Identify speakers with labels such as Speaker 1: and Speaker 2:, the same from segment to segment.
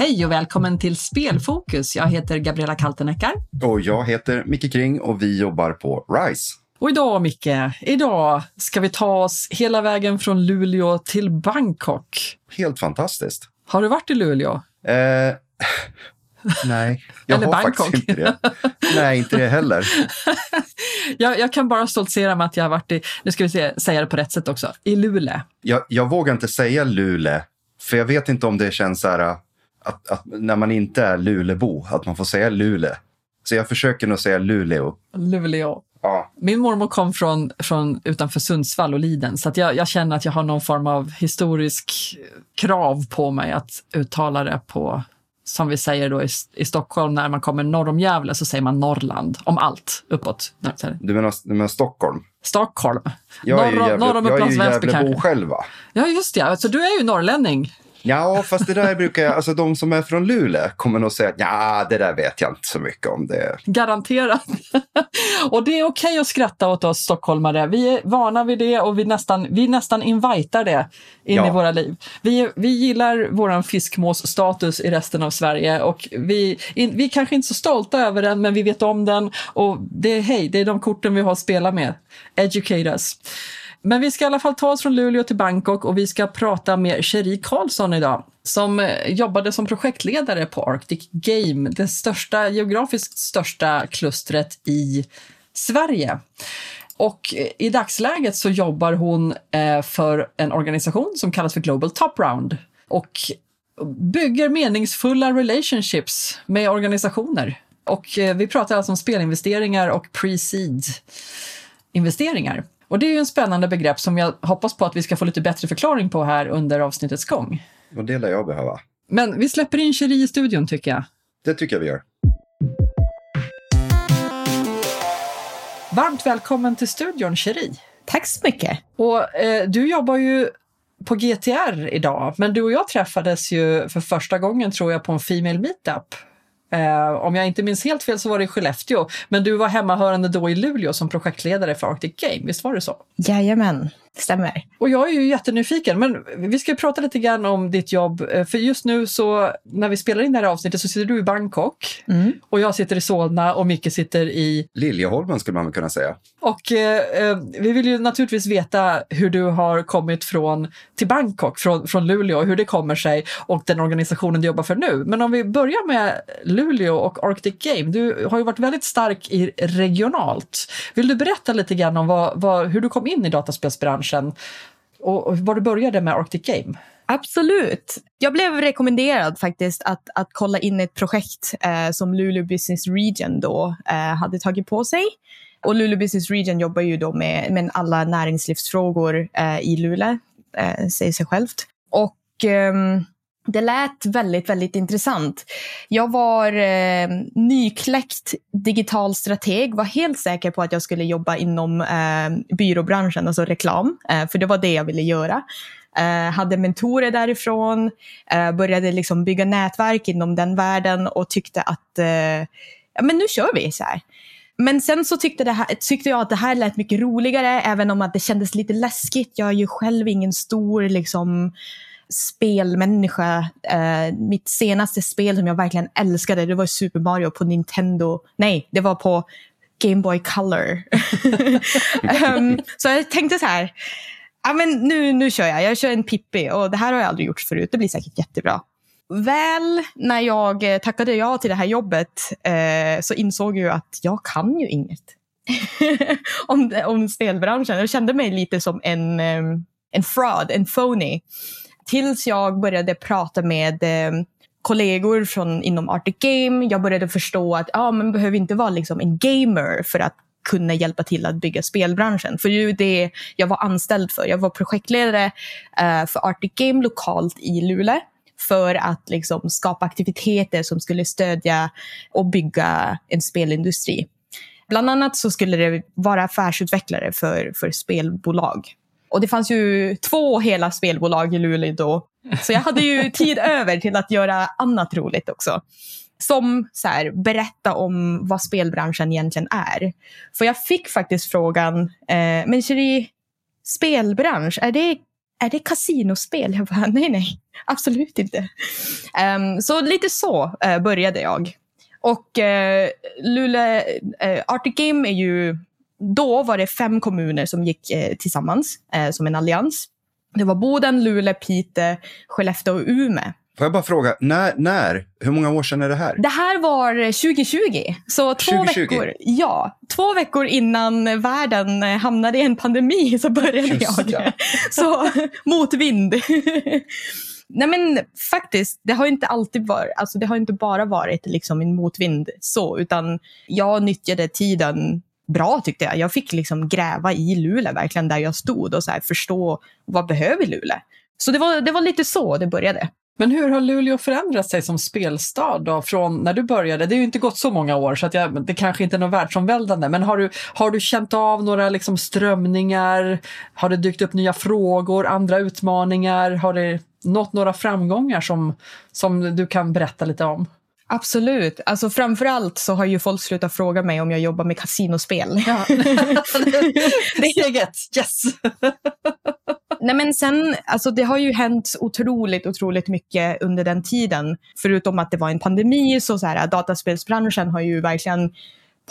Speaker 1: Hej och välkommen till Spelfokus. Jag heter Gabriella Kalteneckar.
Speaker 2: Och jag heter Micke Kring och vi jobbar på RISE.
Speaker 1: Och idag, Micke, idag ska vi ta oss hela vägen från Luleå till Bangkok.
Speaker 2: Helt fantastiskt.
Speaker 1: Har du varit i Luleå?
Speaker 2: Eh, nej, jag
Speaker 1: Eller
Speaker 2: har
Speaker 1: Bangkok.
Speaker 2: faktiskt inte det. Nej, inte det heller.
Speaker 1: jag, jag kan bara stoltsera med att jag har varit i, nu ska vi se, säga det på rätt sätt också, i Luleå.
Speaker 2: Jag, jag vågar inte säga Lule, för jag vet inte om det känns så här att, att när man inte är Lulebo, att man får säga Lule. Så jag försöker nog säga Luleå.
Speaker 1: Luleå.
Speaker 2: Ja,
Speaker 1: Min mormor kom från, från utanför Sundsvall och Liden, så att jag, jag känner att jag har någon form av historisk krav på mig att uttala det på, som vi säger då i, i Stockholm, när man kommer norr om Gävle så säger man Norrland, om allt uppåt.
Speaker 2: Du menar, du menar Stockholm?
Speaker 1: Stockholm.
Speaker 2: Jag är ju
Speaker 1: Norr om-
Speaker 2: Gävle-
Speaker 1: norr om Upplands
Speaker 2: ju
Speaker 1: Väsby kanske.
Speaker 2: själv va?
Speaker 1: Ja, just det. Så du är ju norrlänning.
Speaker 2: Ja, fast det där brukar jag, alltså de som är från Luleå kommer nog säga att ja, det där vet jag inte så mycket om. Det.
Speaker 1: Garanterat. och det är okej att skratta åt oss stockholmare. Vi är vana vid det och vi nästan, vi nästan invitar det in
Speaker 2: Ja.
Speaker 1: i våra liv. Vi, vi gillar vår fiskmåsstatus i resten av Sverige och vi, in, vi är kanske inte så stolta över den, men vi vet om den och det är hej, det är de korten vi har att spela med. Educate us. Men vi ska i alla fall ta oss från Luleå till Bangkok och vi ska prata med Cherie Karlsson idag som eh, jobbade som projektledare på Arctic Game, det största, geografiskt största klustret i Sverige. Och eh, i dagsläget så jobbar hon eh, för en organisation som kallas för Global Top Round och bygger meningsfulla relationships med organisationer. Och vi pratar alltså om spelinvesteringar och pre-seed investeringar. Och det är ju en spännande begrepp som jag hoppas på att vi ska få lite bättre förklaring på här under avsnittets gång.
Speaker 2: Och det lär jag behöva.
Speaker 1: Men vi släpper in Cherie i studion tycker jag.
Speaker 2: Det tycker jag vi gör.
Speaker 1: Varmt välkommen till studion Cherie.
Speaker 3: Tack så mycket.
Speaker 1: Och eh, du jobbar ju på GTR idag, men du och jag träffades ju för första gången tror jag på en Female Meetup. Eh, om jag inte minns helt fel så var det i Skellefteå, men du var hemmahörande då i Luleå som projektledare för Arctic Game, visst var det så?
Speaker 3: Jajamän, stämmer.
Speaker 1: Och jag är ju jättenyfiken, men vi ska prata lite grann om ditt jobb. eh, För just nu så, när vi spelar in det här avsnittet så sitter du i Bangkok
Speaker 3: Mm.
Speaker 1: och jag sitter i Solna och Micke sitter i...
Speaker 2: Liljeholmen skulle man väl kunna säga.
Speaker 1: Och eh, eh, vi vill ju naturligtvis veta hur du har kommit från, till Bangkok, från, från Luleå, hur det kommer sig och den organisationen du jobbar för nu. Men om vi börjar med Luleå och Arctic Game. Du har ju varit väldigt stark i regionalt. Vill du berätta lite grann om vad, vad, hur du kom in i dataspelsbranschen och, och var du började med Arctic Game?
Speaker 3: Absolut. Jag blev rekommenderad faktiskt att, att kolla in ett projekt eh, som Luleå Business Region då eh, hade tagit på sig. Och Luleå Business Region jobbar ju då med, med alla näringslivsfrågor eh, i Luleå, eh, säger sig självt. Och ehm, det lät väldigt, väldigt intressant. Jag var eh, nykläckt digital strateg, var helt säker på att jag skulle jobba inom eh, byråbranschen, alltså reklam, eh, för det var det jag ville göra. Eh, hade mentorer därifrån, eh, började liksom bygga nätverk inom den världen och tyckte att eh, ja, men nu kör vi så här. Men sen så tyckte, det här, tyckte jag att det här lät mycket roligare, även om att det kändes lite läskigt. Jag är ju själv ingen stor liksom, spelmänniska. Eh, mitt senaste spel som jag verkligen älskade, det var Super Mario på Nintendo. Nej, det var på Game Boy Color. Ehm, så jag tänkte så här, ja, men nu, nu kör jag. Jag kör en Pippi och det här har jag aldrig gjort förut. Det blir säkert jättebra. Väl när jag eh, tackade ja till det här jobbet eh, så insåg jag att jag kan ju inget om, om spelbranschen. Jag kände mig lite som en, eh, en fraud, en phony. Tills jag började prata med eh, kollegor från, inom Arctic Game. Jag började förstå att ah, man behöver inte vara liksom en gamer för att kunna hjälpa till att bygga spelbranschen. För det ju det jag var anställd för. Jag var projektledare eh, för Arctic Game lokalt i Luleå för att liksom skapa aktiviteter som skulle stödja och bygga en spelindustri. Bland annat så skulle det vara affärsutvecklare för, för spelbolag. Och det fanns ju två hela spelbolag i Luleå då. Så jag hade ju tid över till att göra annat roligt också. som så här, berätta om vad spelbranschen egentligen är. För jag fick faktiskt frågan, eh, men Cherie, spelbransch, är det, är det kasinospel? Jag bara, nej, nej, absolut inte. Um, så lite så uh, började jag. Och uh, Luleå, uh, Arctic Game är ju, då var det fem kommuner som gick tillsammans som en allians. Det var Boden, Luleå, Pite, Skellefteå och Umeå.
Speaker 2: Får jag bara fråga, när, när? Hur många år sedan är det här?
Speaker 3: Det här var 2020. Så två 2020. veckor. Ja, två veckor innan världen hamnade i en pandemi så började Just jag. Ja. Så motvind. Nej men faktiskt, det har inte alltid varit, alltså det har inte bara varit liksom en motvind så, utan jag nyttjade tiden bra tyckte jag. Jag fick liksom gräva i Luleå, verkligen där jag stod och så förstå vad behöver Luleå? Så det var, det var lite så det började.
Speaker 1: Men hur har Luleå förändrat sig som spelstad då från när du började? Det har ju inte gått så många år så att jag, det kanske inte är något världsomvälvande, men har du, har du känt av några liksom strömningar? Har det dykt upp nya frågor, andra utmaningar? Har det nått några framgångar som, som du kan berätta lite om?
Speaker 3: Absolut. Alltså framförallt så har ju folk slutat fråga mig om jag jobbar med kasinospel. Ja.
Speaker 1: det är eget. Yes!
Speaker 3: Nej men sen, alltså det har ju hänt otroligt, otroligt mycket under den tiden. Förutom att det var en pandemi så, så här, dataspelsbranschen har ju verkligen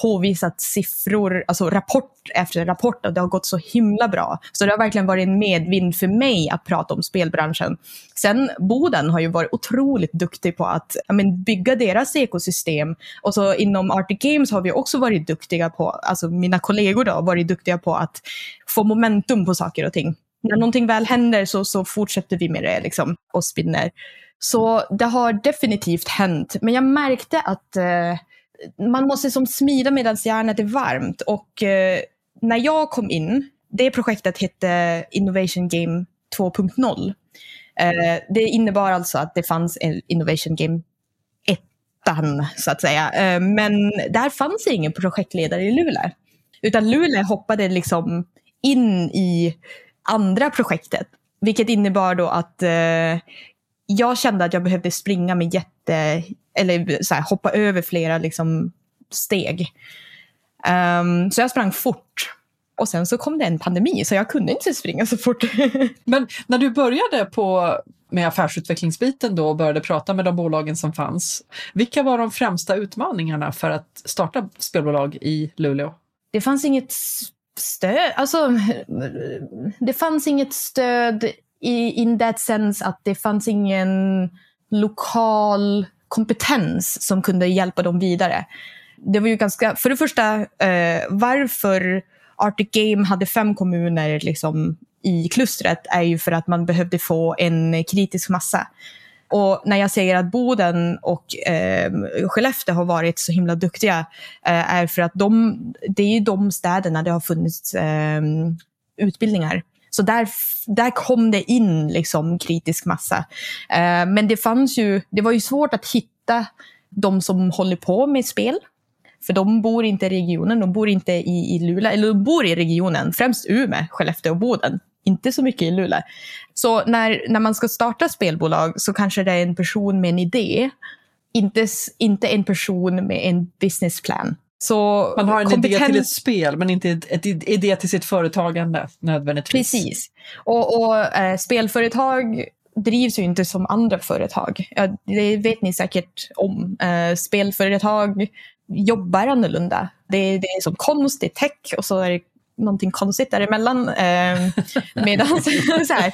Speaker 3: påvisat siffror, alltså rapport efter rapport och det har gått så himla bra. Så det har verkligen varit en medvind för mig att prata om spelbranschen. Sen Boden har ju varit otroligt duktig på att men, bygga deras ekosystem. Och så inom Arctic Games har vi också varit duktiga på, alltså mina kollegor då, varit duktiga på att få momentum på saker och ting. När någonting väl händer så, så fortsätter vi med det liksom, och spinner. Så det har definitivt hänt. Men jag märkte att eh, man måste som smida medan järnet är varmt. Och eh, när jag kom in, det projektet hette Innovation Game 2.0. Eh, det innebar alltså att det fanns en Innovation Game 1, så att säga. Eh, men där fanns ingen projektledare i Luleå. Utan Luleå hoppade liksom in i andra projektet. Vilket innebar då att eh, jag kände att jag behövde springa med jätte, eller så här, hoppa över flera liksom, steg. Um, så jag sprang fort. Och sen så kom det en pandemi så jag kunde inte springa så fort.
Speaker 1: Men när du började på, med affärsutvecklingsbiten då och började prata med de bolagen som fanns. Vilka var de främsta utmaningarna för att starta spelbolag i Luleå?
Speaker 3: Det fanns inget stöd. Alltså, det fanns inget stöd i in that sense att det fanns ingen lokal kompetens som kunde hjälpa dem vidare. Det var ju ganska, för det första, eh, varför Arctic Game hade fem kommuner liksom, i klustret är ju för att man behövde få en kritisk massa. Och när jag säger att Boden och eh, Skellefteå har varit så himla duktiga eh, är för att de, det är de städerna det har funnits eh, utbildningar. Så där, där kom det in liksom kritisk massa. Eh, men det fanns ju, det var ju svårt att hitta de som håller på med spel. För de bor inte i regionen, de bor inte i, i Luleå, eller de bor i regionen, främst Umeå, Skellefteå och Boden. Inte så mycket i Luleå. Så när, när man ska starta spelbolag så kanske det är en person med en idé, inte, inte en person med en businessplan. Så
Speaker 1: man har en kompeten... idé till ett spel men inte en idé till sitt företagande nödvändigtvis.
Speaker 3: Precis. Och, och äh, spelföretag drivs ju inte som andra företag. Ja, det vet ni säkert om. Äh, spelföretag jobbar annorlunda. Det, det är som konst, det är tech och så är det någonting konstigt däremellan. Eh, medan, så här,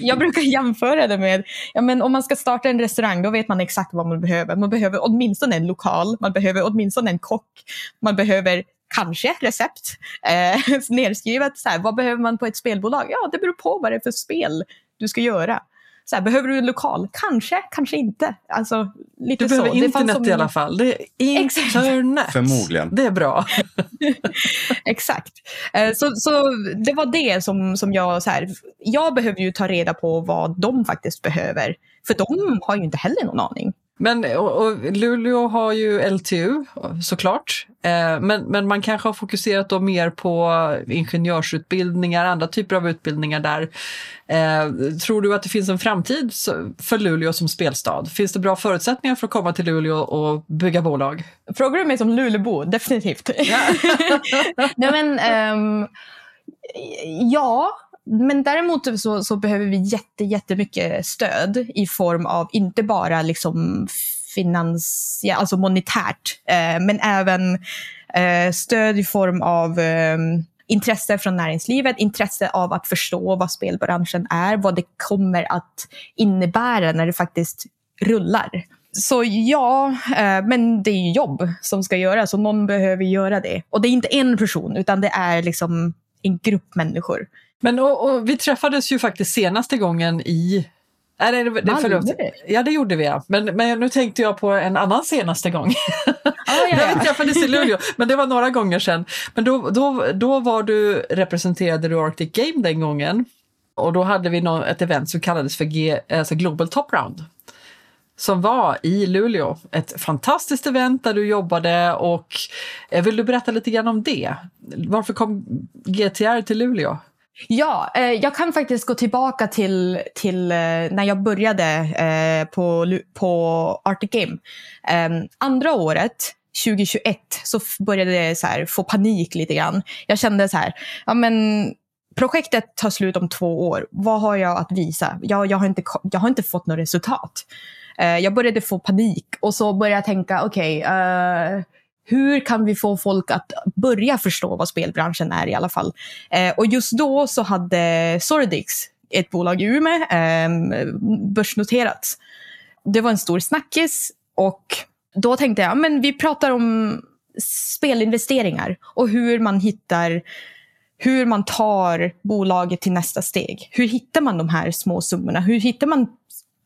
Speaker 3: jag brukar jämföra det med, ja, men om man ska starta en restaurang då vet man exakt vad man behöver. Man behöver åtminstone en lokal, man behöver åtminstone en kock, man behöver kanske recept eh, nedskrivet. Så här, vad behöver man på ett spelbolag? Ja, det beror på vad det är för spel du ska göra så här, behöver du en lokal? Kanske, kanske inte. Alltså, lite
Speaker 1: du behöver
Speaker 3: så.
Speaker 1: internet som... i alla fall. Det är internet.
Speaker 2: Förmodligen.
Speaker 1: Det är bra.
Speaker 3: Exakt. Eh, så, så det var det som, som jag... Så här, jag behöver ju ta reda på vad de faktiskt behöver. För de har ju inte heller någon aning.
Speaker 1: Men och, och Luleå har ju LTU såklart, eh, men, men man kanske har fokuserat då mer på ingenjörsutbildningar, andra typer av utbildningar där. Eh, tror du att det finns en framtid för Luleå som spelstad? Finns det bra förutsättningar för att komma till Luleå och bygga bolag?
Speaker 3: Frågar du mig som Luleåbo? Definitivt. Ja. Nej, men, um, ja, men däremot så, så, behöver vi jätte, jättemycket stöd i form av inte bara liksom finans, ja, alltså monetärt, eh, men även eh, stöd i form av eh, intresse från näringslivet, intresse av att förstå vad spelbranschen är, vad det kommer att innebära när det faktiskt rullar. Så ja, eh, men det är ju jobb som ska göras och någon behöver göra det. Och det är inte en person utan det är liksom en grupp människor.
Speaker 1: Men och, och vi träffades ju faktiskt senaste gången i Nej, det, det, förlåt. Ja, det gjorde vi. Ja. Men, men nu tänkte jag på en annan senaste gång. Ah, ja, ja. vi träffades i Luleå, men det var några gånger sedan. Men då, då, då var du, representerade du Arctic Game den gången. Och då hade vi någon, ett event som kallades för G, alltså Global Top Round. Som var i Luleå. Ett fantastiskt event där du jobbade och eh, vill du berätta lite grann om det? Varför kom GTR till Luleå?
Speaker 3: Ja, eh, jag kan faktiskt gå tillbaka till, till eh, när jag började eh, på, på Arctic Game. Eh, andra året, 2021, så började jag så här, få panik lite grann. Jag kände så här, ja men projektet tar slut om två år. Vad har jag att visa? Jag, jag, har, inte, jag har inte fått något resultat. Eh, jag började få panik och så började jag tänka, okej, okay, eh, hur kan vi få folk att börja förstå vad spelbranschen är i alla fall? Eh, och just då så hade Sordix, ett bolag i Umeå, eh, börsnoterats. Det var en stor snackis och då tänkte jag, men vi pratar om spelinvesteringar och hur man hittar hur man tar bolaget till nästa steg. Hur hittar man de här små summorna? Hur hittar man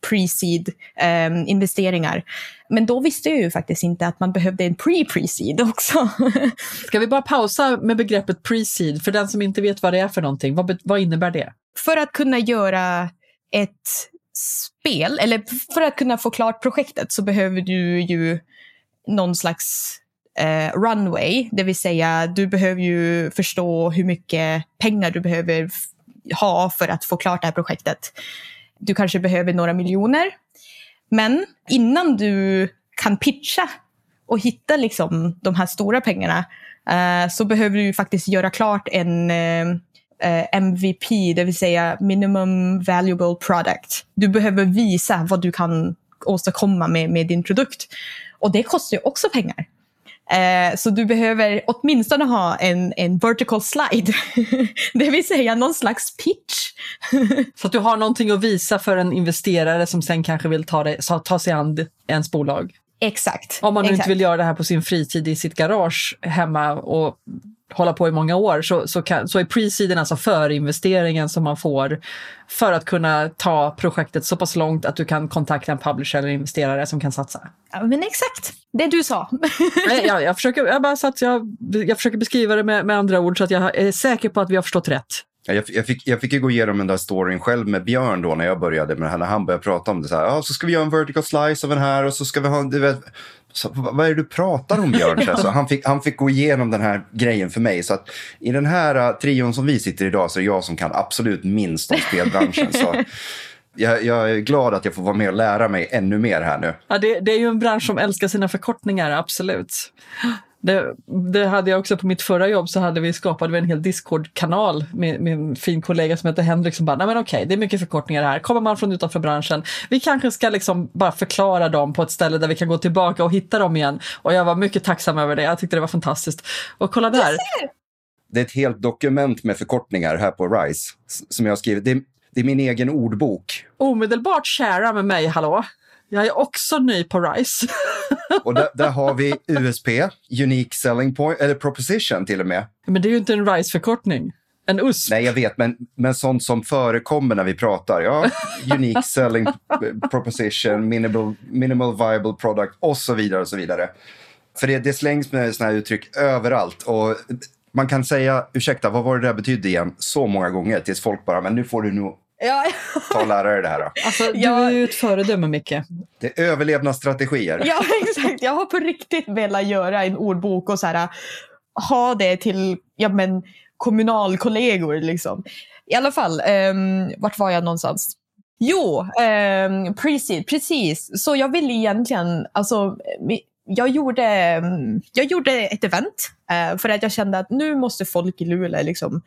Speaker 3: pre-seed eh, investeringar. Men då visste jag ju faktiskt inte att man behövde en pre-pre-seed också.
Speaker 1: Ska vi bara pausa med begreppet pre-seed för den som inte vet vad det är för någonting? Vad, vad innebär det?
Speaker 3: För att kunna göra ett spel, eller för att kunna få klart projektet så behöver du ju någon slags eh, runway, det vill säga du behöver ju förstå hur mycket pengar du behöver ha för att få klart det här projektet. Du kanske behöver några miljoner. Men innan du kan pitcha och hitta liksom de här stora pengarna eh, så behöver du faktiskt göra klart en eh, eh MVP, det vill säga minimum valuable product. Du behöver visa vad du kan åstadkomma med, med din produkt. Och det kostar ju också pengar. Eh, så du behöver åtminstone ha en, en vertical slide, det vill säga någon slags pitch.
Speaker 1: så att du har någonting att visa för en investerare som sen kanske vill ta, det, ta sig an ens bolag.
Speaker 3: Exakt.
Speaker 1: Om man nu
Speaker 3: exakt.
Speaker 1: inte vill göra det här på sin fritid i sitt garage hemma och hålla på i många år så, så, kan, så är pre-seeden alltså förinvesteringen som man får för att kunna ta projektet så pass långt att du kan kontakta en publisher eller investerare som kan satsa.
Speaker 3: Ja, men exakt, det du sa.
Speaker 1: Nej, jag, jag, försöker, jag, bara så jag, jag försöker beskriva det med, med andra ord så att jag är säker på att vi har förstått rätt.
Speaker 2: Jag, jag, fick, jag fick ju gå igenom den där storyn själv med Björn då när jag började med det här. När han började prata om det så här. Ja, så ska vi göra en vertical slice av den här och så ska vi ha... Du vet, så, vad är det du pratar om Björn? Så, så han, fick, han fick gå igenom den här grejen för mig. Så att i den här uh, trion som vi sitter idag så är det jag som kan absolut minst om spelbranschen. Så jag, jag, är glad att jag får vara med och lära mig ännu mer här nu.
Speaker 1: Ja, det, det är ju en bransch som älskar sina förkortningar, absolut. Det, det, hade jag också på mitt förra jobb så hade vi skapat en hel Discord-kanal med, med, en fin kollega som heter Henrik som bara, nej men okej, det är mycket förkortningar här. Kommer man från utanför branschen, vi kanske ska liksom bara förklara dem på ett ställe där vi kan gå tillbaka och hitta dem igen. Och jag var mycket tacksam över det, jag tyckte det var fantastiskt. Och kolla där.
Speaker 2: Det är ett helt dokument med förkortningar här på RISE som jag har skrivit. Det är, det är min egen ordbok.
Speaker 1: Omedelbart sharea med mig, hallå. Jag är också ny på RISE.
Speaker 2: och där, där, har vi USP, Unique Selling Point, eller Proposition till och med.
Speaker 1: Men det är ju inte en RISE-förkortning. En USP.
Speaker 2: Nej, jag vet, men, men sånt som förekommer när vi pratar. Ja, Unique Selling Proposition, minimal, minimal Viable Product och så vidare. och så vidare. För det, det slängs med såna här uttryck överallt. Och man kan säga, ursäkta, vad var det där betydde igen? Så många gånger tills folk bara, men nu får du nog
Speaker 3: Ja.
Speaker 2: Ta och lära dig det här. Då.
Speaker 1: Alltså, du
Speaker 3: Ja.
Speaker 1: är ju ett föredöme, Micke.
Speaker 2: Det är överlevnadsstrategier.
Speaker 3: ja, exakt. Jag har på riktigt velat göra en ordbok och så här, ha det till ja, men, kommunalkollegor. Liksom. I alla fall, um, vart var jag någonstans? Jo, um, precis, precis. Så jag ville egentligen, alltså, jag gjorde, mm, jag gjorde ett event eh, för att jag kände att nu måste folk i Luleå liksom,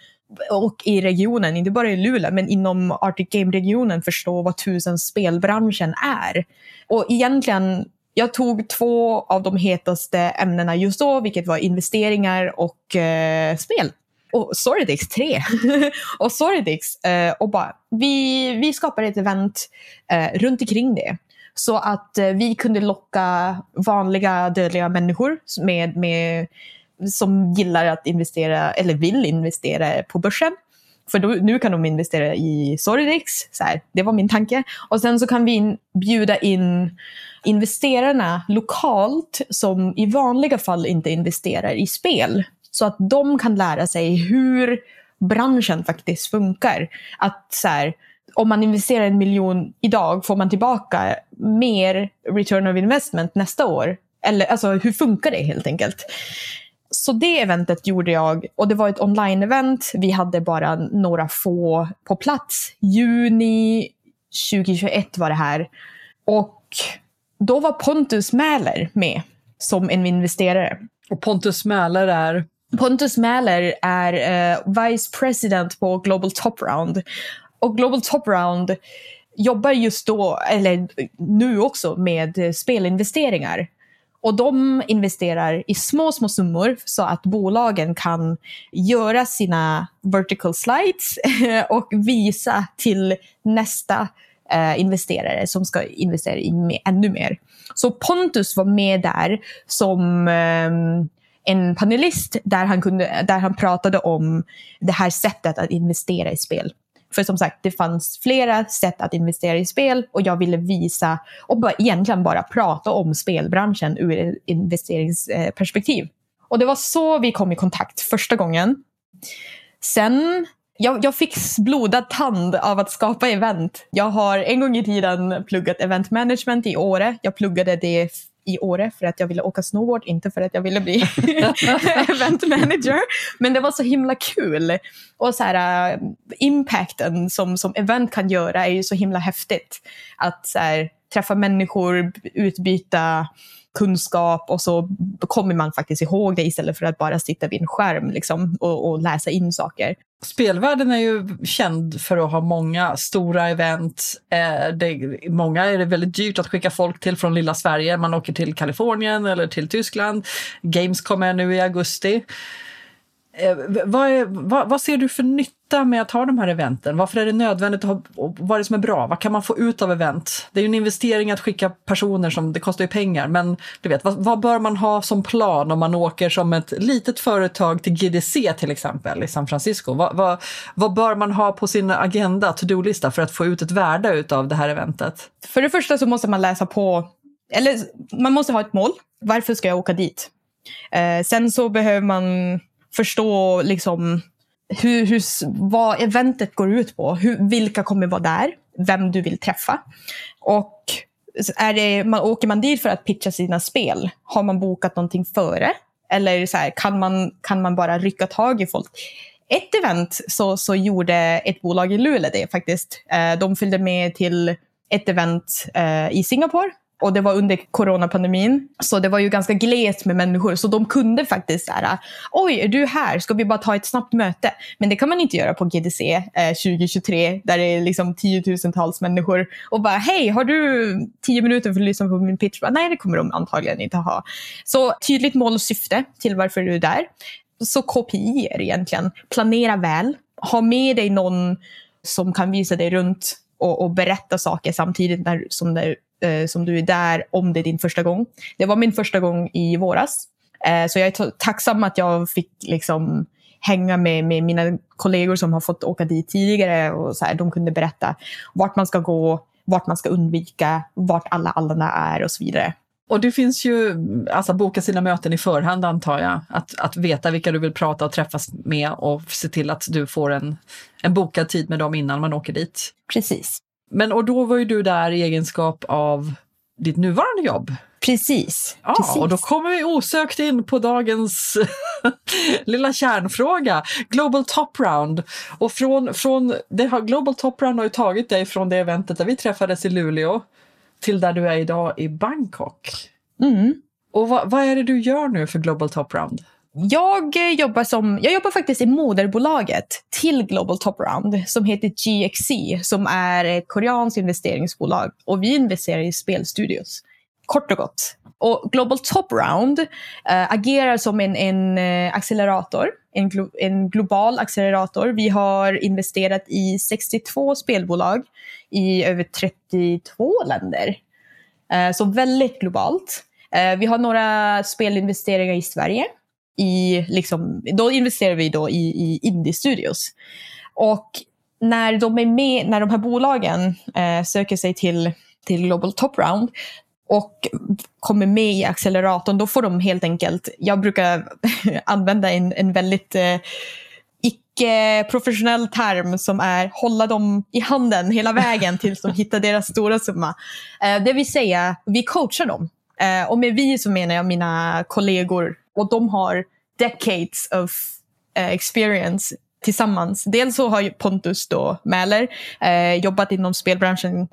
Speaker 3: och i regionen, inte bara i Luleå, men inom Arctic Game-regionen förstå vad tusen spelbranschen är. Och egentligen, jag tog två av de hetaste ämnena just då, vilket var investeringar och eh, spel. Och Storydex 3. och Storydex. Eh, och bara, vi, vi skapade ett event eh, runt omkring det. Så att eh, vi kunde locka vanliga dödliga människor med, med, som gillar att investera, eller vill investera på börsen. För då, nu kan de investera i Storydex. Så här, det var min tanke. Och sen så kan vi in, bjuda in investerarna lokalt som i vanliga fall inte investerar i spel. Så att de kan lära sig hur branschen faktiskt funkar. Att så här, om man investerar en miljon idag får man tillbaka mer return of investment nästa år. Eller alltså hur funkar det helt enkelt? Så det eventet gjorde jag och det var ett online-event. Vi hade bara några få på plats. Juni 2021 var det här. Och då var Pontus Mäler med som en investerare.
Speaker 1: Och Pontus Mäler är...
Speaker 3: Pontus Mäler är eh, vice president på Global Top Round. Och Global Top Round jobbar just då, eller nu också, med spelinvesteringar. Och de investerar i små, små summor så att bolagen kan göra sina vertical slides och visa till nästa eh, investerare som ska investera i ännu mer. Så Pontus var med där som ehm, en panelist där han, kunde, där han pratade om det här sättet att investera i spel. För som sagt, det fanns flera sätt att investera i spel och jag ville visa och bara, egentligen bara prata om spelbranschen ur ett investeringsperspektiv. Och det var så vi kom i kontakt första gången. Sen, jag, jag fick blodad tand av att skapa event. Jag har en gång i tiden pluggat event management i Åre. Jag pluggade det i Åre för att jag ville åka snowboard, inte för att jag ville bli event manager. Men det var så himla kul. Och så här, äh, impacten som, som event kan göra är ju så himla häftigt. Att så här, träffa människor, utbyta kunskap och så kommer man faktiskt ihåg det istället för att bara sitta vid en skärm liksom, och, och läsa in saker.
Speaker 1: Spelvärlden är ju känd för att ha många stora event. Eh, det, många är det väldigt dyrt att skicka folk till från lilla Sverige. Man åker till Kalifornien eller till Tyskland. Gamescom är nu i augusti. Eh, vad, är, vad, vad ser du för nytta med att ha de här eventen? Varför är det nödvändigt att ha, vad är det som är bra? Vad kan man få ut av event? Det är ju en investering att skicka personer som, det kostar ju pengar, men du vet, vad, vad bör man ha som plan om man åker som ett litet företag till GDC till exempel i San Francisco? Vad, vad, vad bör man ha på sin agenda, to-do-lista för att få ut ett värde av det här eventet?
Speaker 3: För det första så måste man läsa på, eller man måste ha ett mål. Varför ska jag åka dit? Eh, sen så behöver man förstå liksom hur, hur, vad eventet går ut på. Hur, vilka kommer vara där? Vem du vill träffa. Och är det, man, åker man dit för att pitcha sina spel? Har man bokat någonting före? Eller så här, kan, man, kan man bara rycka tag i folk? Ett event så, så gjorde ett bolag i Luleå det faktiskt. Eh, de följde med till ett event eh, i Singapore. Och det var under coronapandemin. Så det var ju ganska glest med människor. Så de kunde faktiskt säga, oj, är du här? Ska vi bara ta ett snabbt möte? Men det kan man inte göra på GDC eh, 2023, där det är liksom tiotusentals människor. Och bara, hej, har du tio minuter för att lyssna på min pitch? Bara, Nej, det kommer de antagligen inte ha. Så tydligt mål och syfte till varför du är där. Så KPI egentligen. Planera väl. Ha med dig någon som kan visa dig runt och, och berätta saker samtidigt när, som, du eh, som du är där om det är din första gång. Det var min första gång i våras. Eh, så jag är ta- tacksam att jag fick liksom hänga med, med mina kollegor som har fått åka dit tidigare. Och så här, de kunde berätta vart man ska gå, vart man ska undvika, vart alla andra är och så vidare.
Speaker 1: Och det finns ju, alltså boka sina möten i förhand antar jag, att, att veta vilka du vill prata och träffas med och se till att du får en, en bokad tid med dem innan man åker dit.
Speaker 3: Precis.
Speaker 1: Men och då var ju du där i egenskap av ditt nuvarande jobb.
Speaker 3: Precis.
Speaker 1: Ja,
Speaker 3: Precis.
Speaker 1: och då kommer vi osökt in på dagens lilla kärnfråga, Global Top Round. Och från, från det har, Global Top Round har ju tagit dig från det eventet där vi träffades i Luleå till där du är idag i Bangkok.
Speaker 3: Mm.
Speaker 1: Och vad, vad är det du gör nu för Global Top Round?
Speaker 3: Jag eh, jobbar, som, jag jobbar faktiskt i moderbolaget till Global Top Round som heter GXC som är ett koreanskt investeringsbolag och vi investerar i spelstudios. Kort och gott. Och Global Top Round äh, agerar som en, en eh, accelerator, en, glo en global accelerator. Vi har investerat i 62 spelbolag i över 32 länder. Äh, så väldigt globalt. vi har några spelinvesteringar i Sverige i, liksom, då investerar vi då i, i indie-studios. Och när de, är med, när de här bolagen eh, söker sig till, till Global Top Round och kommer med i acceleratorn, då får de helt enkelt, jag brukar använda en, en väldigt eh, icke-professionell term som är hålla dem i handen hela vägen tills de hittar deras stora summa. Eh, det vill säga, vi coachar dem. Eh, och med vi så menar jag mina kollegor och de har decades of uh, experience tillsammans. Dels så har Pontus då Mäler eh, jobbat inom spelbranschen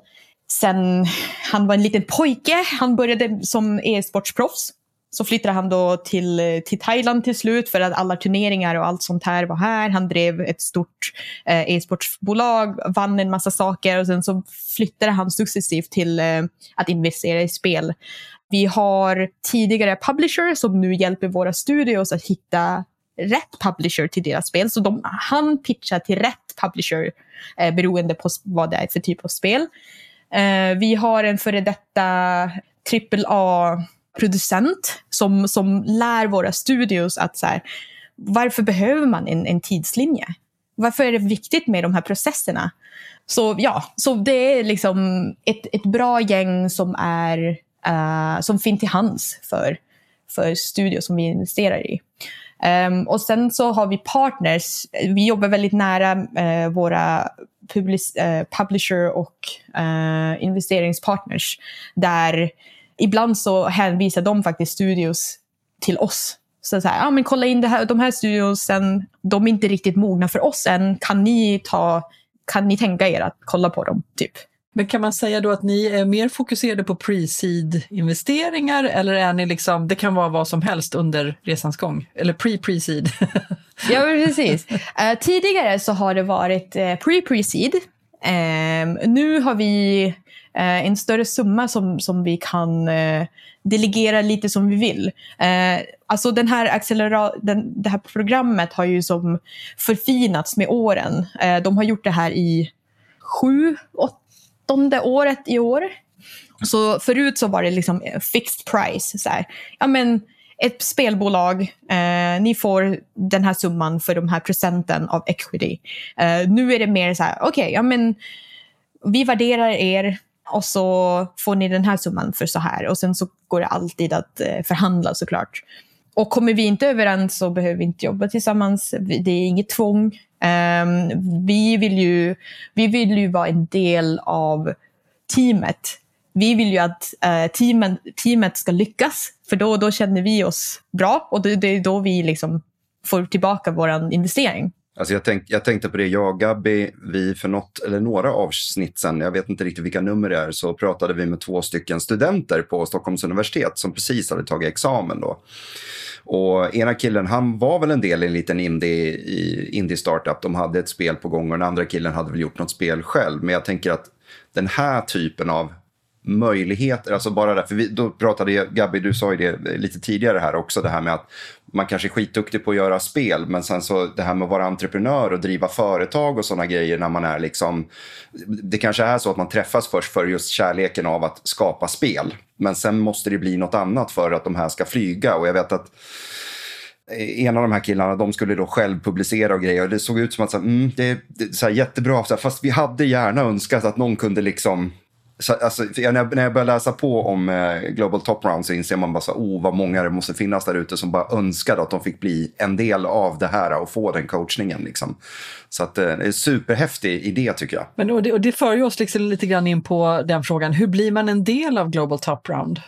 Speaker 3: sen han var en liten pojke. Han började som e-sportsproffs. Så flyttade han då till, till Thailand till slut för att alla turneringar och allt sånt här var här. Han drev ett stort eh, e-sportsbolag, vann en massa saker och sen så flyttade han successivt till eh, att investera i spel. Vi har tidigare publisher som nu hjälper våra studios att hitta rätt publisher till deras spel. Så de, han pitchar till rätt publisher eh, beroende på vad det är för typ av spel. Eh, vi har en före detta AAA-producent som, som lär våra studios att så här, varför behöver man en, en tidslinje? Varför är det viktigt med de här processerna? Så ja, så det är liksom ett, ett bra gäng som är uh, som finns till hands för, för studios som vi investerar i. Um, och sen så har vi partners. Vi jobbar väldigt nära uh, våra public, uh, publisher och uh, investeringspartners. Där ibland så hänvisar de faktiskt studios till oss. Så, så här, ah, men kolla in det här, de här studiosen, de är inte riktigt mogna för oss än. Kan ni, ta, kan ni tänka er att kolla på dem? Typ.
Speaker 1: Men kan man säga då att ni är mer fokuserade på pre-seed investeringar eller är ni liksom, det kan vara vad som helst under resans gång? Eller pre-pre-seed?
Speaker 3: ja, precis. Uh, tidigare så har det varit uh, pre-pre-seed. Uh, nu har vi uh, en större summa som, som vi kan delegera lite som vi vill. alltså den här accelera den, det här programmet har ju som förfinats med åren. de har gjort det här i sju, åtta åttonde året i år. Så förut så var det liksom eh, fixed price. Så här. Ja, men ett spelbolag, eh, ni får den här summan för de här procenten av equity. Eh, nu är det mer så här, okej, okay, ja men vi värderar er och så får ni den här summan för så här. Och sen så går det alltid att eh, förhandla såklart. Och kommer vi inte överens så behöver vi inte jobba tillsammans. Det är inget tvång. Um, vi, vill ju, vi vill ju vara en del av teamet. Vi vill ju att uh, teamen, teamet ska lyckas, för då, då känner vi oss bra och det, det är då vi liksom får tillbaka vår investering.
Speaker 2: Alltså jag, tänk, jag tänkte på det, jag och Gabby, vi för något, eller några avsnitt sen, jag vet inte riktigt vilka nummer det är, så pratade vi med två stycken studenter på Stockholms universitet som precis hade tagit examen då. Och ena killen, han var väl en del i en liten indie, indie startup. De hade ett spel på gång och den andra killen hade väl gjort något spel själv. Men jag tänker att den här typen av möjligheter, alltså bara därför, vi, då pratade jag, Gabby, du sa ju det lite tidigare här också, det här med att man kanske är skitduktig på att göra spel, men sen så det här med att vara entreprenör och driva företag och sådana grejer när man är liksom, det kanske är så att man träffas först för just kärleken av att skapa spel, men sen måste det bli något annat för att de här ska flyga och jag vet att eh, en av de här killarna, de skulle då själv publicera och grejer. Och det såg ut som att så här, mm, det, är så här, jättebra, så här, fast vi hade gärna önskat att någon kunde liksom så, alltså, när, jag, när jag börjar läsa på om eh, Global Top Round så inser man bara så, oh, vad många det måste finnas där ute som bara önskade att de fick bli en del av det här och få den coachningen. Liksom. Så att, eh, det är en superhäftig idé tycker jag.
Speaker 1: Men, och det, och det för ju oss liksom lite grann in på den frågan, hur blir man en del av Global Top Round?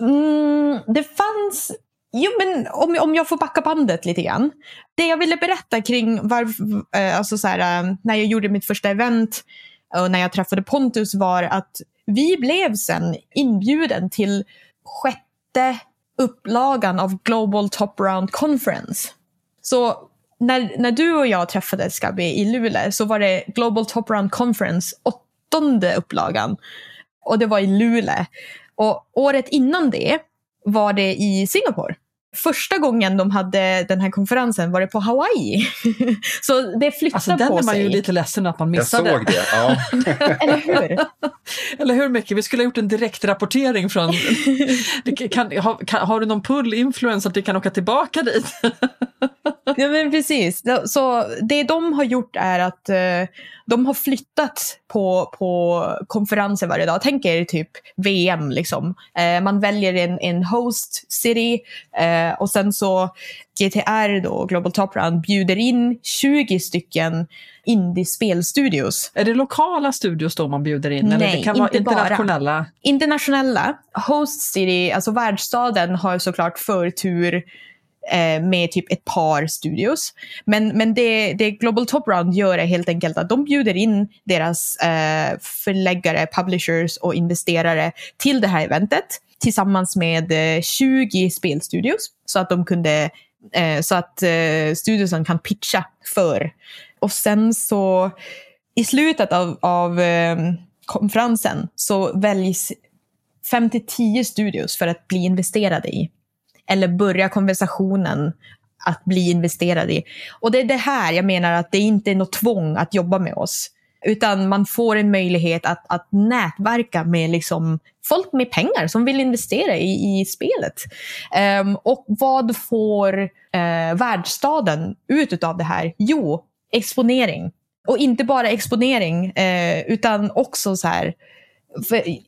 Speaker 3: Mm, det fanns Jo, men om, om jag får backa bandet lite grann. Det jag ville berätta kring varför, eh, alltså så här, eh, när jag gjorde mitt första event och när jag träffade Pontus var att vi blev sen inbjuden till sjätte upplagan av Global Top Round Conference. Så när, när du och jag träffades, Gabi, i Luleå så var det Global Top Round Conference, åttonde upplagan. Och det var i Luleå. Och året innan det var det i Singapore första gången de hade den här konferensen var det på Hawaii. så det flyttade
Speaker 1: alltså, den
Speaker 3: på
Speaker 1: är man
Speaker 3: sig.
Speaker 1: ju lite ledsen att man missade.
Speaker 2: Jag såg det, ja.
Speaker 3: Eller hur?
Speaker 1: Eller hur mycket? Vi skulle ha gjort en direktrapportering från... Kan, har, kan, har du någon pull-influence att vi kan åka tillbaka dit?
Speaker 3: Ja, men precis. Så det de har gjort är att uh, de har flyttat på, på konferenser varje dag. Tänk er typ VM. Liksom. Uh, man väljer en, en host city uh, och sen så GTR, då, Global Top Round, bjuder in 20 stycken indie-spelstudios.
Speaker 1: Är det lokala studios då man bjuder in?
Speaker 3: Nej,
Speaker 1: eller det kan vara
Speaker 3: inte bara.
Speaker 1: internationella?
Speaker 3: Internationella. Host City, alltså världsstaden, har såklart förtur eh, Eh, med typ ett par studios. Men, men det, det Global Top Round gör är helt enkelt att de bjuder in deras eh, förläggare, publishers och investerare till det här eventet tillsammans med eh, 20 spelstudios så att de kunde eh, så att eh, studiosen kan pitcha för. Och sen så i slutet av, av eh, konferensen så väljs 5-10 studios för att bli investerade i. Eller börja konversationen att bli investerad i. Och det är det här jag menar att det inte är något tvång att jobba med oss. Utan man får en möjlighet att, att nätverka med liksom folk med pengar som vill investera i, i spelet. Um, och vad får uh, världsstaden ut av det här? Jo, exponering. Och inte bara exponering, eh, utan också så här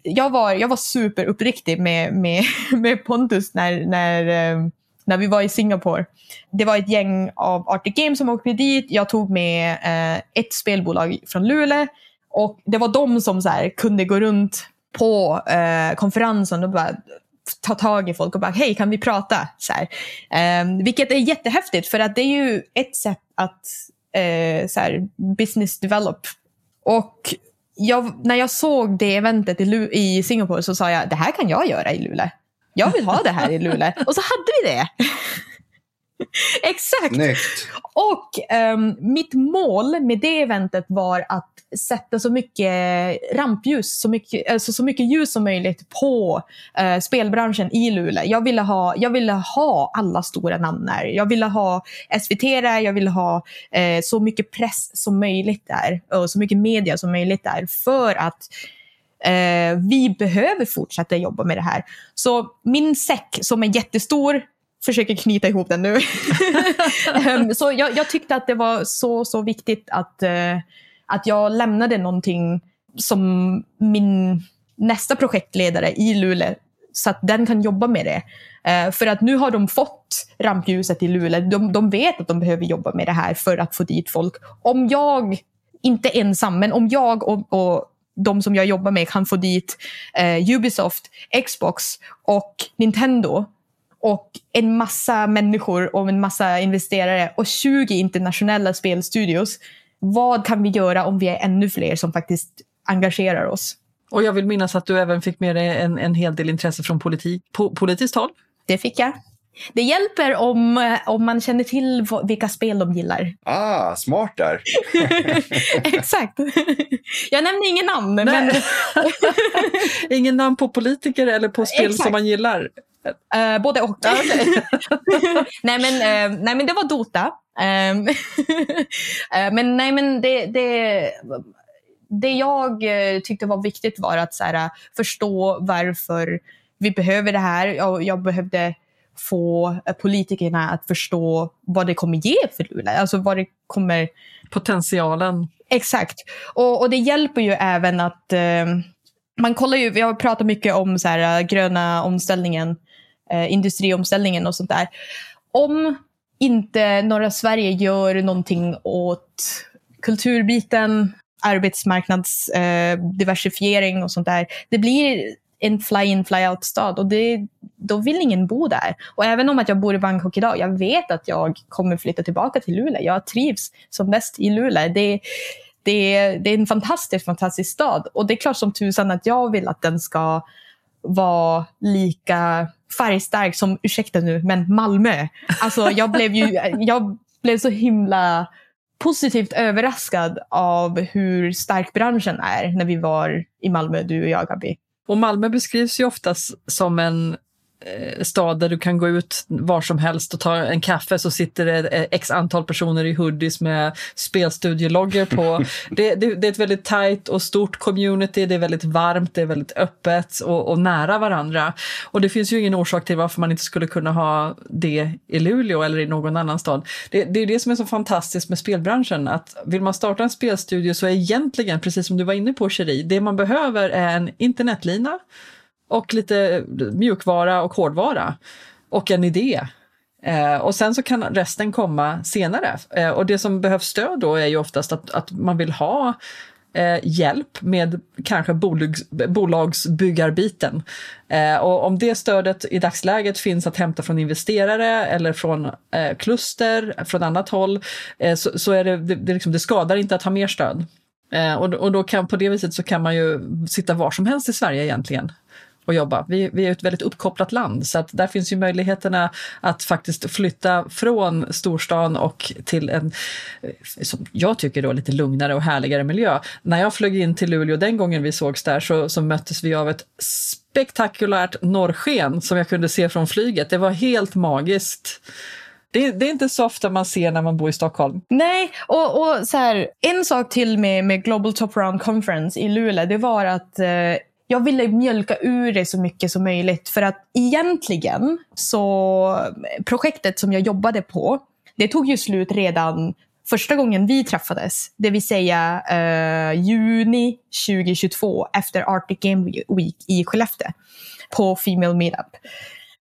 Speaker 3: jag var, jag var superuppriktig med, med, med Pontus när, när, eh, när vi var i Singapore. Det var ett gäng av Arctic Games som åkte dit. Jag tog med eh, ett spelbolag från Luleå. Och det var de som så här, kunde gå runt på eh, konferensen och bara ta tag i folk och bara hej kan vi prata? Så eh, vilket är jättehäftigt för att det är ju ett sätt att eh, så här, business develop. Och jag, när jag såg det eventet i, i Singapore så sa jag det här kan jag göra i Luleå. Jag vill ha det här i Luleå. Och så hade vi det. Exakt!
Speaker 2: Snyggt.
Speaker 3: Och um, mitt mål med det eventet var att sätta så mycket rampljus, så mycket, alltså så mycket ljus som möjligt på uh, spelbranschen i Luleå. Jag ville, ha, jag ville ha alla stora namn där. Jag ville ha SVT där, jag ville ha uh, så mycket press som möjligt där och så mycket media som möjligt där för att uh, vi behöver fortsätta jobba med det här. Så min säck som är jättestor försöker knyta ihop den nu. um, så jag, jag, tyckte att det var så, så viktigt att, uh, att jag lämnade någonting som min nästa projektledare i Luleå så att den kan jobba med det. Uh, för att nu har de fått rampljuset i Luleå. De, de vet att de behöver jobba med det här för att få dit folk. Om jag, inte ensam, men om jag och, och de som jag jobbar med kan få dit uh, Ubisoft, Xbox och Nintendo och en massa människor och en massa investerare och 20 internationella spelstudios. Vad kan vi göra om vi är ännu fler som faktiskt engagerar oss?
Speaker 1: Och jag vill minnas att du även fick med dig en, en hel del intresse från politik, po, politiskt håll.
Speaker 3: Det fick jag. Det hjälper om, om man känner till vilka spel de gillar.
Speaker 2: Ah, smart där.
Speaker 3: Exakt. Jag nämner ingen namn. Men...
Speaker 1: ingen namn på politiker eller på spel Exakt. som man gillar?
Speaker 3: Uh, både och. nej, men, uh, nej men det var Dota. Um, uh, men nej men det, det, det jag tyckte var viktigt var att så här, förstå varför vi behöver det här. Jag, jag behövde få politikerna att förstå vad det kommer ge för Luleå. Alltså vad det kommer...
Speaker 1: Potentialen.
Speaker 3: Exakt. Och, och det hjälper ju även att man kollar ju, vi har pratat mycket om så här, gröna omställningen, eh, industriomställningen och sånt där. Om inte norra Sverige gör någonting åt kulturbiten, arbetsmarknadsdiversifiering eh, och sånt där. Det blir en fly-in fly-out-stad och det, då vill ingen bo där. Och även om att jag bor i Bangkok idag, jag vet att jag kommer flytta tillbaka till Luleå. Jag trivs som bäst i Luleå. Det, det, det är en fantastisk, fantastisk stad. Och det är klart som tusan att jag vill att den ska var lika färgstark som, ursäkta nu, men Malmö. Alltså jag blev ju, jag blev så himla positivt överraskad av hur stark branschen är när vi var i Malmö, du och jag, Gabi.
Speaker 1: Och Malmö beskrivs ju oftast som en stad där du kan gå ut var som helst och ta en kaffe så sitter det eh, x antal personer i hoodies med spelstudielogger på. Det, det, det, är ett väldigt tajt och stort community, det är väldigt varmt, det är väldigt öppet och, och, nära varandra. Och det finns ju ingen orsak till varför man inte skulle kunna ha det i Luleå eller i någon annan stad. Det, det är det som är så fantastiskt med spelbranschen, att vill man starta en spelstudio så är egentligen, precis som du var inne på Cherie, det man behöver är en internetlina och lite mjukvara och hårdvara och en idé. Eh, och sen så kan resten komma senare. Eh, och det som behövs stöd då är ju oftast att, att man vill ha eh, hjälp med kanske bolags, bolagsbyggarbiten. Eh, och om det stödet i dagsläget finns att hämta från investerare eller från eh, kluster, från annat håll, eh, så, så, är det, det, det, liksom, det skadar inte att ha mer stöd. Eh, och, och då kan, på det viset så kan man ju sitta var som helst i Sverige egentligen och jobba. Vi, vi är ett väldigt uppkopplat land så att där finns ju möjligheterna att faktiskt flytta från storstan och till en, eh, som jag tycker då, lite lugnare och härligare miljö. När jag flög in till Luleå den gången vi sågs där så, så möttes vi av ett spektakulärt norrsken som jag kunde se från flyget. Det var helt magiskt. Det, det, är inte så ofta man ser när man bor i Stockholm.
Speaker 3: Nej, och, och så här, en sak till med, med Global Top Round Conference i Luleå, det var att eh, jag ville mjölka ur det så mycket som möjligt. För att egentligen så projektet som jag jobbade på, det tog ju slut redan första gången vi träffades. Det vill säga eh, juni 2022 efter Arctic Game Week i Skellefteå på Female Meetup.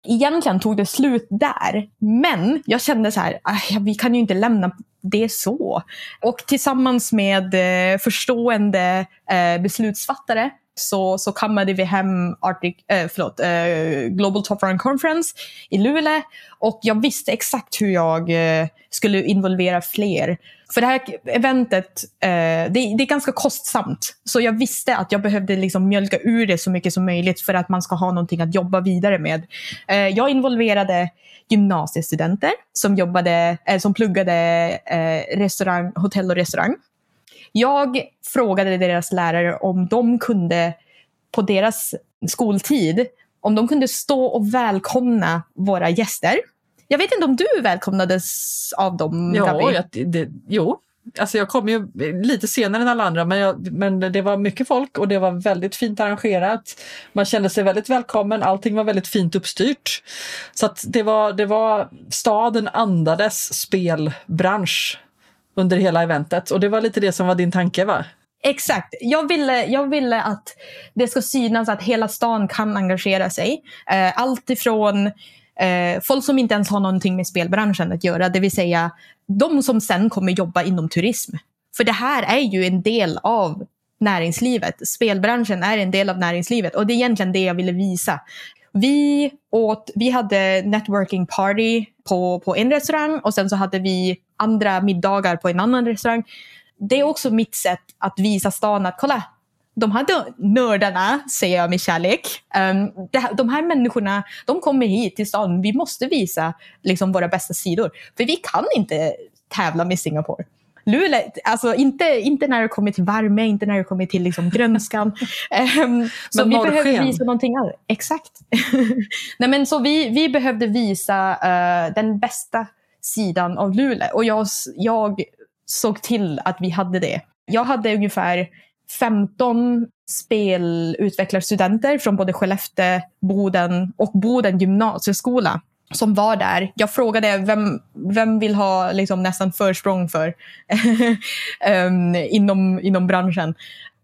Speaker 3: Egentligen tog det slut där, men jag kände så här, ah, vi kan ju inte lämna det så. Och tillsammans med eh, förstående eh, beslutsfattare så, så kammade vi hem Arctic, äh, förlåt, äh, Global Top Run Conference i Luleå och jag visste exakt hur jag äh, skulle involvera fler. För det här eventet, äh, det, det, är ganska kostsamt. Så jag visste att jag behövde liksom mjölka ur det så mycket som möjligt för att man ska ha någonting att jobba vidare med. jag involverade gymnasiestudenter som, jobbade, som pluggade restaurang, hotell och restaurang. Jag frågade deras lärare om de kunde på deras skoltid, om de kunde stå och välkomna våra gäster. Jag vet inte om du välkomnades av dem,
Speaker 1: ja, Gabi? Jag, det, jo, Alltså jag kom ju lite senare än alla andra men, jag, men det var mycket folk och det var väldigt fint arrangerat. Man kände sig väldigt välkommen, allting var väldigt fint uppstyrt. Så det var, det var staden andades spelbransch under hela eventet. Och det var lite det som var din tanke va?
Speaker 3: Exakt. Jag ville, jag ville att det ska synas att hela stan kan engagera sig. Eh, allt ifrån eh, folk som inte ens har någonting med spelbranschen att göra, det vill säga de som sen kommer jobba inom turism. För det här är ju en del av näringslivet. Spelbranschen är en del av näringslivet och det är egentligen det jag ville visa. Vi, åt, vi hade networking party på, på en restaurang och sen så hade vi andra middagar på en annan restaurang. Det är också mitt sätt att visa stan att kolla, de här nördarna, säger jag med kärlek, um, de här människorna, de kommer hit till stan. Vi måste visa liksom, våra bästa sidor. För vi kan inte tävla med Singapore. Luleå, alltså inte, inte när det kommer till värme, inte när det kommer till liksom grönskan. um, så vi behöver visa någonting annat. Exakt. Nej, men så vi, vi behövde visa uh, den bästa sidan av Luleå och jag, jag såg till att vi hade det. Jag hade ungefär 15 spelutvecklarstudenter från både Skellefteå, Boden och Boden gymnasieskola som var där. Jag frågade vem, vem vill ha liksom nästan försprång för um, inom, inom branschen.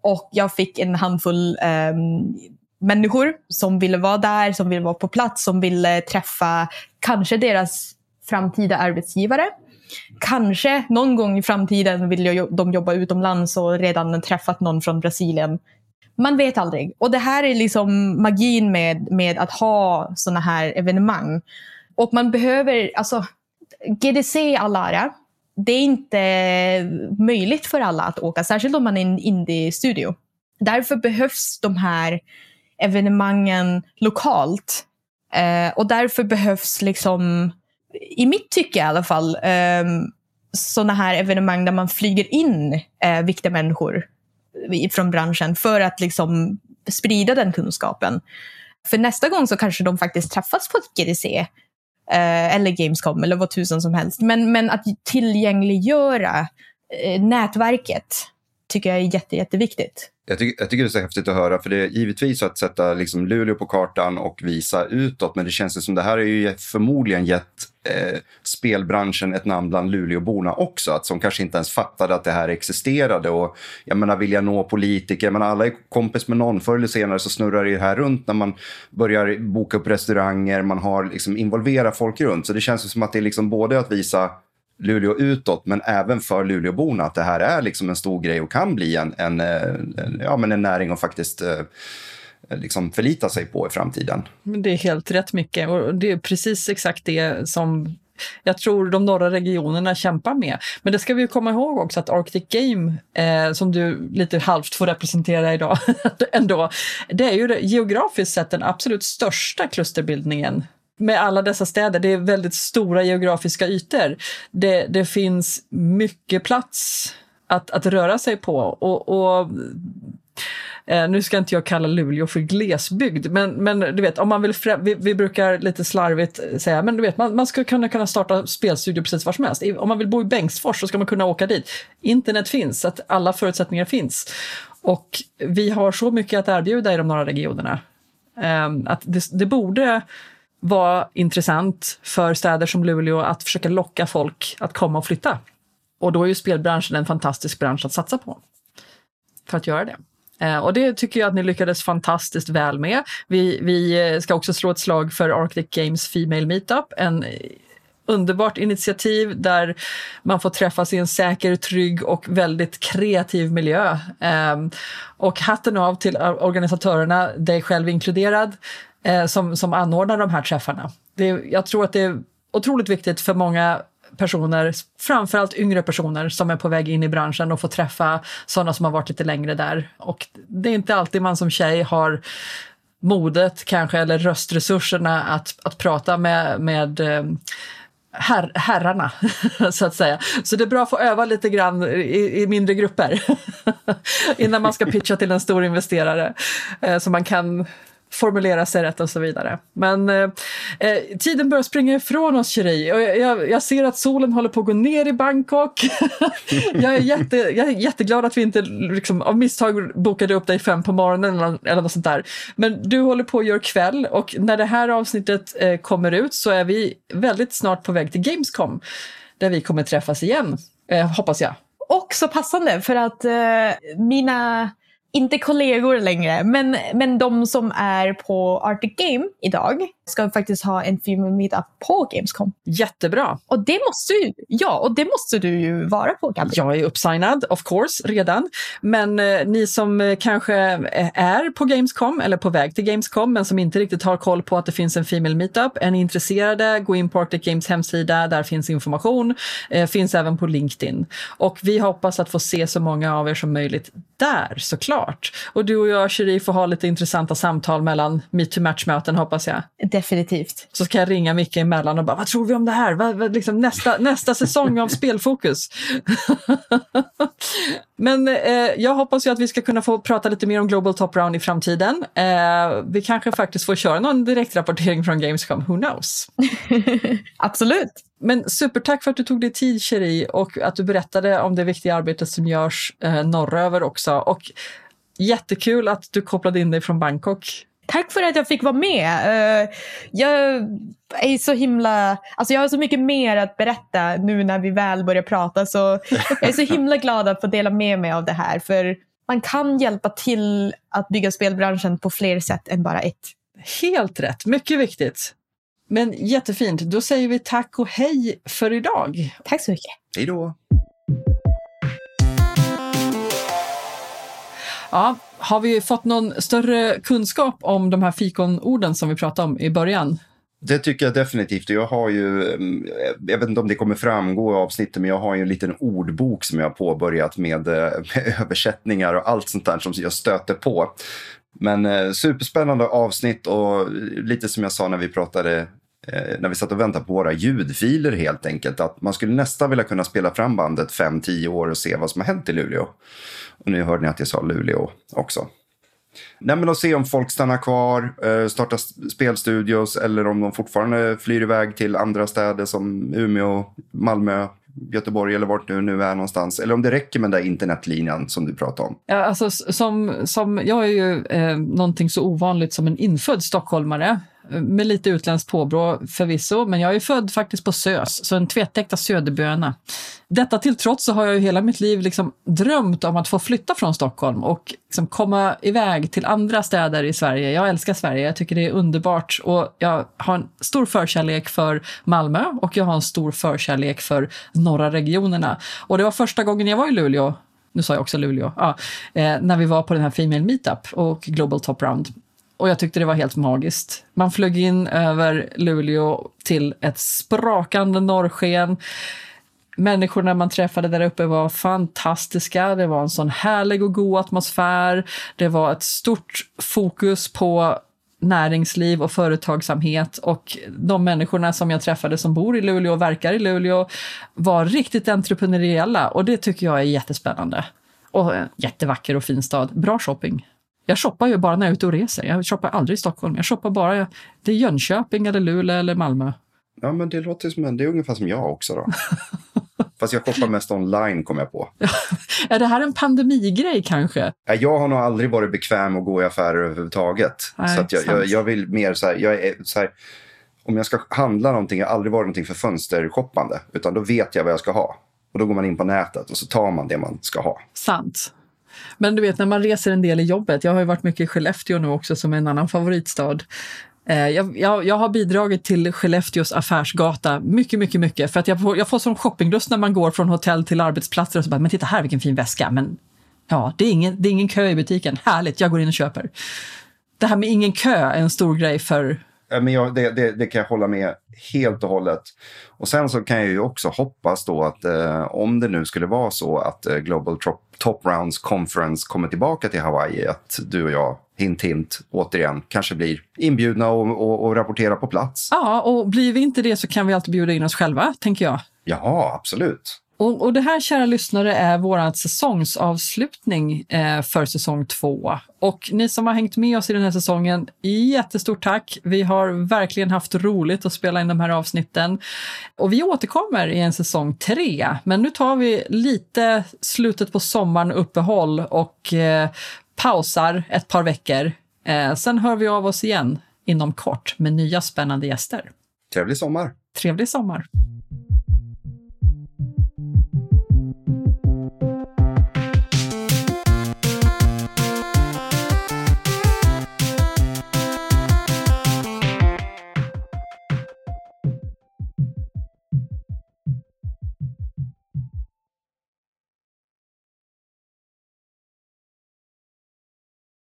Speaker 3: Och jag fick en handfull um, människor som ville vara där, som ville vara på plats, som ville träffa kanske deras framtida arbetsgivare. Kanske någon gång i framtiden vill de jobba utomlands och redan träffat någon från Brasilien. Man vet aldrig. Och det här är liksom magin med, med att ha sådana här evenemang. Och man behöver, alltså GDC all ära, det är inte möjligt för alla att åka, särskilt om man är en indie-studio. Därför behövs de här evenemangen lokalt. Eh, och därför behövs liksom, i mitt tycke i alla fall, eh, sådana här evenemang där man flyger in eh, viktiga människor från branschen för att liksom sprida den kunskapen. För nästa gång så kanske de faktiskt träffas på ett GDC eh, eller Gamescom eller vad tusan som helst. Men, men att tillgängliggöra eh, nätverket tycker jag är jätte, jätteviktigt.
Speaker 2: Jag tycker, jag tycker det är så häftigt att höra, för det är givetvis att sätta liksom Luleå på kartan och visa utåt, men det känns som det här har ju förmodligen gett eh, spelbranschen ett namn bland Luleåborna också, att som kanske inte ens fattade att det här existerade. Och jag menar, vill jag nå politiker, jag menar, alla är kompis med någon, förr eller senare så snurrar det här runt när man börjar boka upp restauranger, man har liksom involverat folk runt. Så det känns som att det är liksom både att visa Luleå utåt, men även för Luleåborna att det här är liksom en stor grej och kan bli en, en, en ja, men en näring att faktiskt eh, liksom förlita sig på i framtiden.
Speaker 1: Det är helt rätt mycket och det är precis exakt det som jag tror de norra regionerna kämpar med. Men det ska vi komma ihåg också att Arctic Game, eh, som du lite halvt får representera idag, ändå, det är ju geografiskt sett den absolut största klusterbildningen med alla dessa städer, det är väldigt stora geografiska ytor. Det, det finns mycket plats att, att röra sig på. Och, och eh, nu ska inte jag kalla Luleå för glesbygd, men, men du vet, om man vill vi, vi, brukar lite slarvigt säga, men du vet, man, man ska kunna, kunna starta spelstudio precis var som helst. Om man vill bo i Bengtsfors så ska man kunna åka dit. Internet finns, att alla förutsättningar finns. Och vi har så mycket att erbjuda i de norra regionerna. Ehm, att det, det borde var intressant för städer som Luleå att försöka locka folk att komma och flytta. Och då är ju spelbranschen en fantastisk bransch att satsa på för att göra det. Eh, och det tycker jag att ni lyckades fantastiskt väl med. Vi, vi eh, ska också slå ett slag för Arctic Games Female Meetup, en underbart initiativ där man får träffas i en säker, trygg och väldigt kreativ miljö. Eh, och hatten av till organisatörerna, dig själv inkluderad, eh, som, som anordnar de här träffarna. Det, jag tror att det är otroligt viktigt för många personer, framförallt yngre personer som är på väg in i branschen och får träffa sådana som har varit lite längre där. Och det är inte alltid man som tjej har modet kanske eller röstresurserna att, att prata med, med eh, her, herrarna, så att säga. Så det är bra att få öva lite grann i, i mindre grupper innan man ska pitcha till en stor investerare. Eh, så man kan formulera sig rätt och så vidare. Men eh, eh tiden börjar springa ifrån oss, Cherie. Jag, jag, jag, ser att solen håller på att gå ner i Bangkok. jag, är jätte, jag är jätteglad att vi inte liksom, av misstag bokade upp dig fem på morgonen eller, eller något sånt där. Men du håller på att göra kväll och när det här avsnittet eh, kommer ut så är vi väldigt snart på väg till Gamescom där vi kommer träffas igen, eh, hoppas jag.
Speaker 3: Också passande för att eh, mina inte kollegor längre, men, men de som är på Arctic Game idag ska faktiskt ha en film meetup på Gamescom.
Speaker 1: Jättebra!
Speaker 3: Och det måste ju, ja, och det måste du ju vara på Gabriel.
Speaker 1: Jag är uppsignad, of course, redan. Men eh, ni som eh, kanske är på Gamescom eller på väg till Gamescom men som inte riktigt har koll på att det finns en Female Meetup, är ni intresserade, gå in på Arctic Games hemsida, där finns information, eh, finns även på LinkedIn. Och vi hoppas att få se så många av er som möjligt där såklart. Och du och jag, Cherie, får ha lite intressanta samtal mellan Meet to Match-möten hoppas jag.
Speaker 3: Definitivt.
Speaker 1: Så ska jag ringa Micke emellan och bara, vad tror vi om det här? Vad, vad, liksom nästa, nästa säsong av Spelfokus. Men eh, jag hoppas ju att vi ska kunna få prata lite mer om Global Top Round i framtiden. Eh, vi kanske faktiskt får köra någon direktrapportering från Gamescom, who knows?
Speaker 3: Absolut.
Speaker 1: Men supertack för att du tog dig tid, Cherie, och att du berättade om det viktiga arbetet som görs eh, norröver också. Och jättekul att du kopplade in dig från Bangkok.
Speaker 3: Tack för att jag fick vara med. Uh, jag är så himla... Alltså jag har så mycket mer att berätta nu när vi väl börjar prata. Så jag är så himla glad att få dela med mig av det här. För man kan hjälpa till att bygga spelbranschen på fler sätt än bara ett.
Speaker 1: Helt rätt, mycket viktigt. Men jättefint, då säger vi tack och hej för idag.
Speaker 3: Tack så mycket.
Speaker 2: Hej då!
Speaker 1: Ja, har vi fått någon större kunskap om de här fikonorden som vi pratade om i början?
Speaker 2: Det tycker jag definitivt. Jag har ju, eh, jag vet inte om det kommer framgå i avsnittet, men jag har ju en liten ordbok som jag har påbörjat med, eh, med översättningar och allt sånt där som jag stöter på. Men eh, superspännande avsnitt och lite som jag sa när vi pratade eh, när vi satt och väntade på våra ljudfiler helt enkelt. Att man skulle nästan vilja kunna spela fram bandet 5-10 år och se vad som har hänt i Luleå. Och nu hörde ni att jag sa Luleå också. Nej, men att se om folk stannar kvar, eh, startar spelstudios eller om de fortfarande flyr iväg till andra städer som Umeå, Malmö, Göteborg eller vart du nu är någonstans. Eller om det räcker med den där internetlinjen som du pratade om.
Speaker 1: Ja, alltså, som, som, jag är ju eh, någonting så ovanligt som en infödd stockholmare med lite utländskt påbrå förvisso, men jag är född faktiskt på SÖS, så en tvättäkta söderböna. Detta till trots så har jag ju hela mitt liv liksom drömt om att få flytta från Stockholm och liksom komma iväg till andra städer i Sverige. Jag älskar Sverige, jag tycker det är underbart och jag har en stor förkärlek för Malmö och jag har en stor förkärlek för norra regionerna. Och det var första gången jag var i Luleå nu sa jag också Luleå, ja, eh, när vi var på den här Female Meetup och Global Top Round. Och jag tyckte det var helt magiskt. Man flög in över Luleå till ett sprakande norrsken. Människorna man träffade där uppe var fantastiska. Det var en sån härlig och god atmosfär. Det var ett stort fokus på näringsliv och företagsamhet och de människorna som jag träffade som bor i Luleå och verkar i Luleå var riktigt entreprenöriella och det tycker jag är jättespännande. Och en jättevacker och fin stad. Bra shopping. Jag shoppar ju bara när jag är ute och reser. Jag shoppar aldrig i Stockholm. Jag shoppar bara till Jönköping, eller Luleå eller Malmö.
Speaker 2: Ja, men det låter som en, det är ungefär som jag också då. Fast jag shoppar mest online kom jag på.
Speaker 1: är det här en pandemigrej kanske?
Speaker 2: Jag har nog aldrig varit bekväm att gå i affärer överhuvudtaget. Nej, så jag, jag, jag, vill mer så här, jag är, så här, om jag ska handla någonting, jag har aldrig varit någonting för fönstershoppande. Utan då vet jag vad jag ska ha. Och då går man in på nätet och så tar man det man ska ha.
Speaker 1: Sant. Men du vet när man reser en del i jobbet, jag har ju varit mycket i Skellefteå nu också som är en annan favoritstad. Eh, jag, jag, jag, har bidragit till Skellefteås affärsgata mycket, mycket, mycket. För att jag får, jag får sån shoppinglust när man går från hotell till arbetsplatser och så bara, men titta här vilken fin väska. Men ja, det är ingen, det är ingen kö i butiken. Härligt, jag går in och köper. Det här med ingen kö är en stor grej för
Speaker 2: men jag, det, det, det, kan jag hålla med helt och hållet. Och sen så kan jag ju också hoppas då att eh, om det nu skulle vara så att eh, Global Top, Top Rounds Conference kommer tillbaka till Hawaii, att du och jag, hint hint, återigen kanske blir inbjudna och, och, och rapportera på plats.
Speaker 1: Ja, och blir vi inte det så kan vi alltid bjuda in oss själva, tänker jag.
Speaker 2: Ja, absolut.
Speaker 1: Och, och, det här, kära lyssnare, är vår säsongsavslutning eh, för säsong två. Och ni som har hängt med oss i den här säsongen, jättestort tack. Vi har verkligen haft roligt att spela in de här avsnitten. Och vi återkommer i en säsong tre, men nu tar vi lite slutet på sommaren uppehåll och eh, pausar ett par veckor. Eh, sen hör vi av oss igen inom kort med nya spännande gäster.
Speaker 2: Trevlig sommar!
Speaker 1: Trevlig sommar!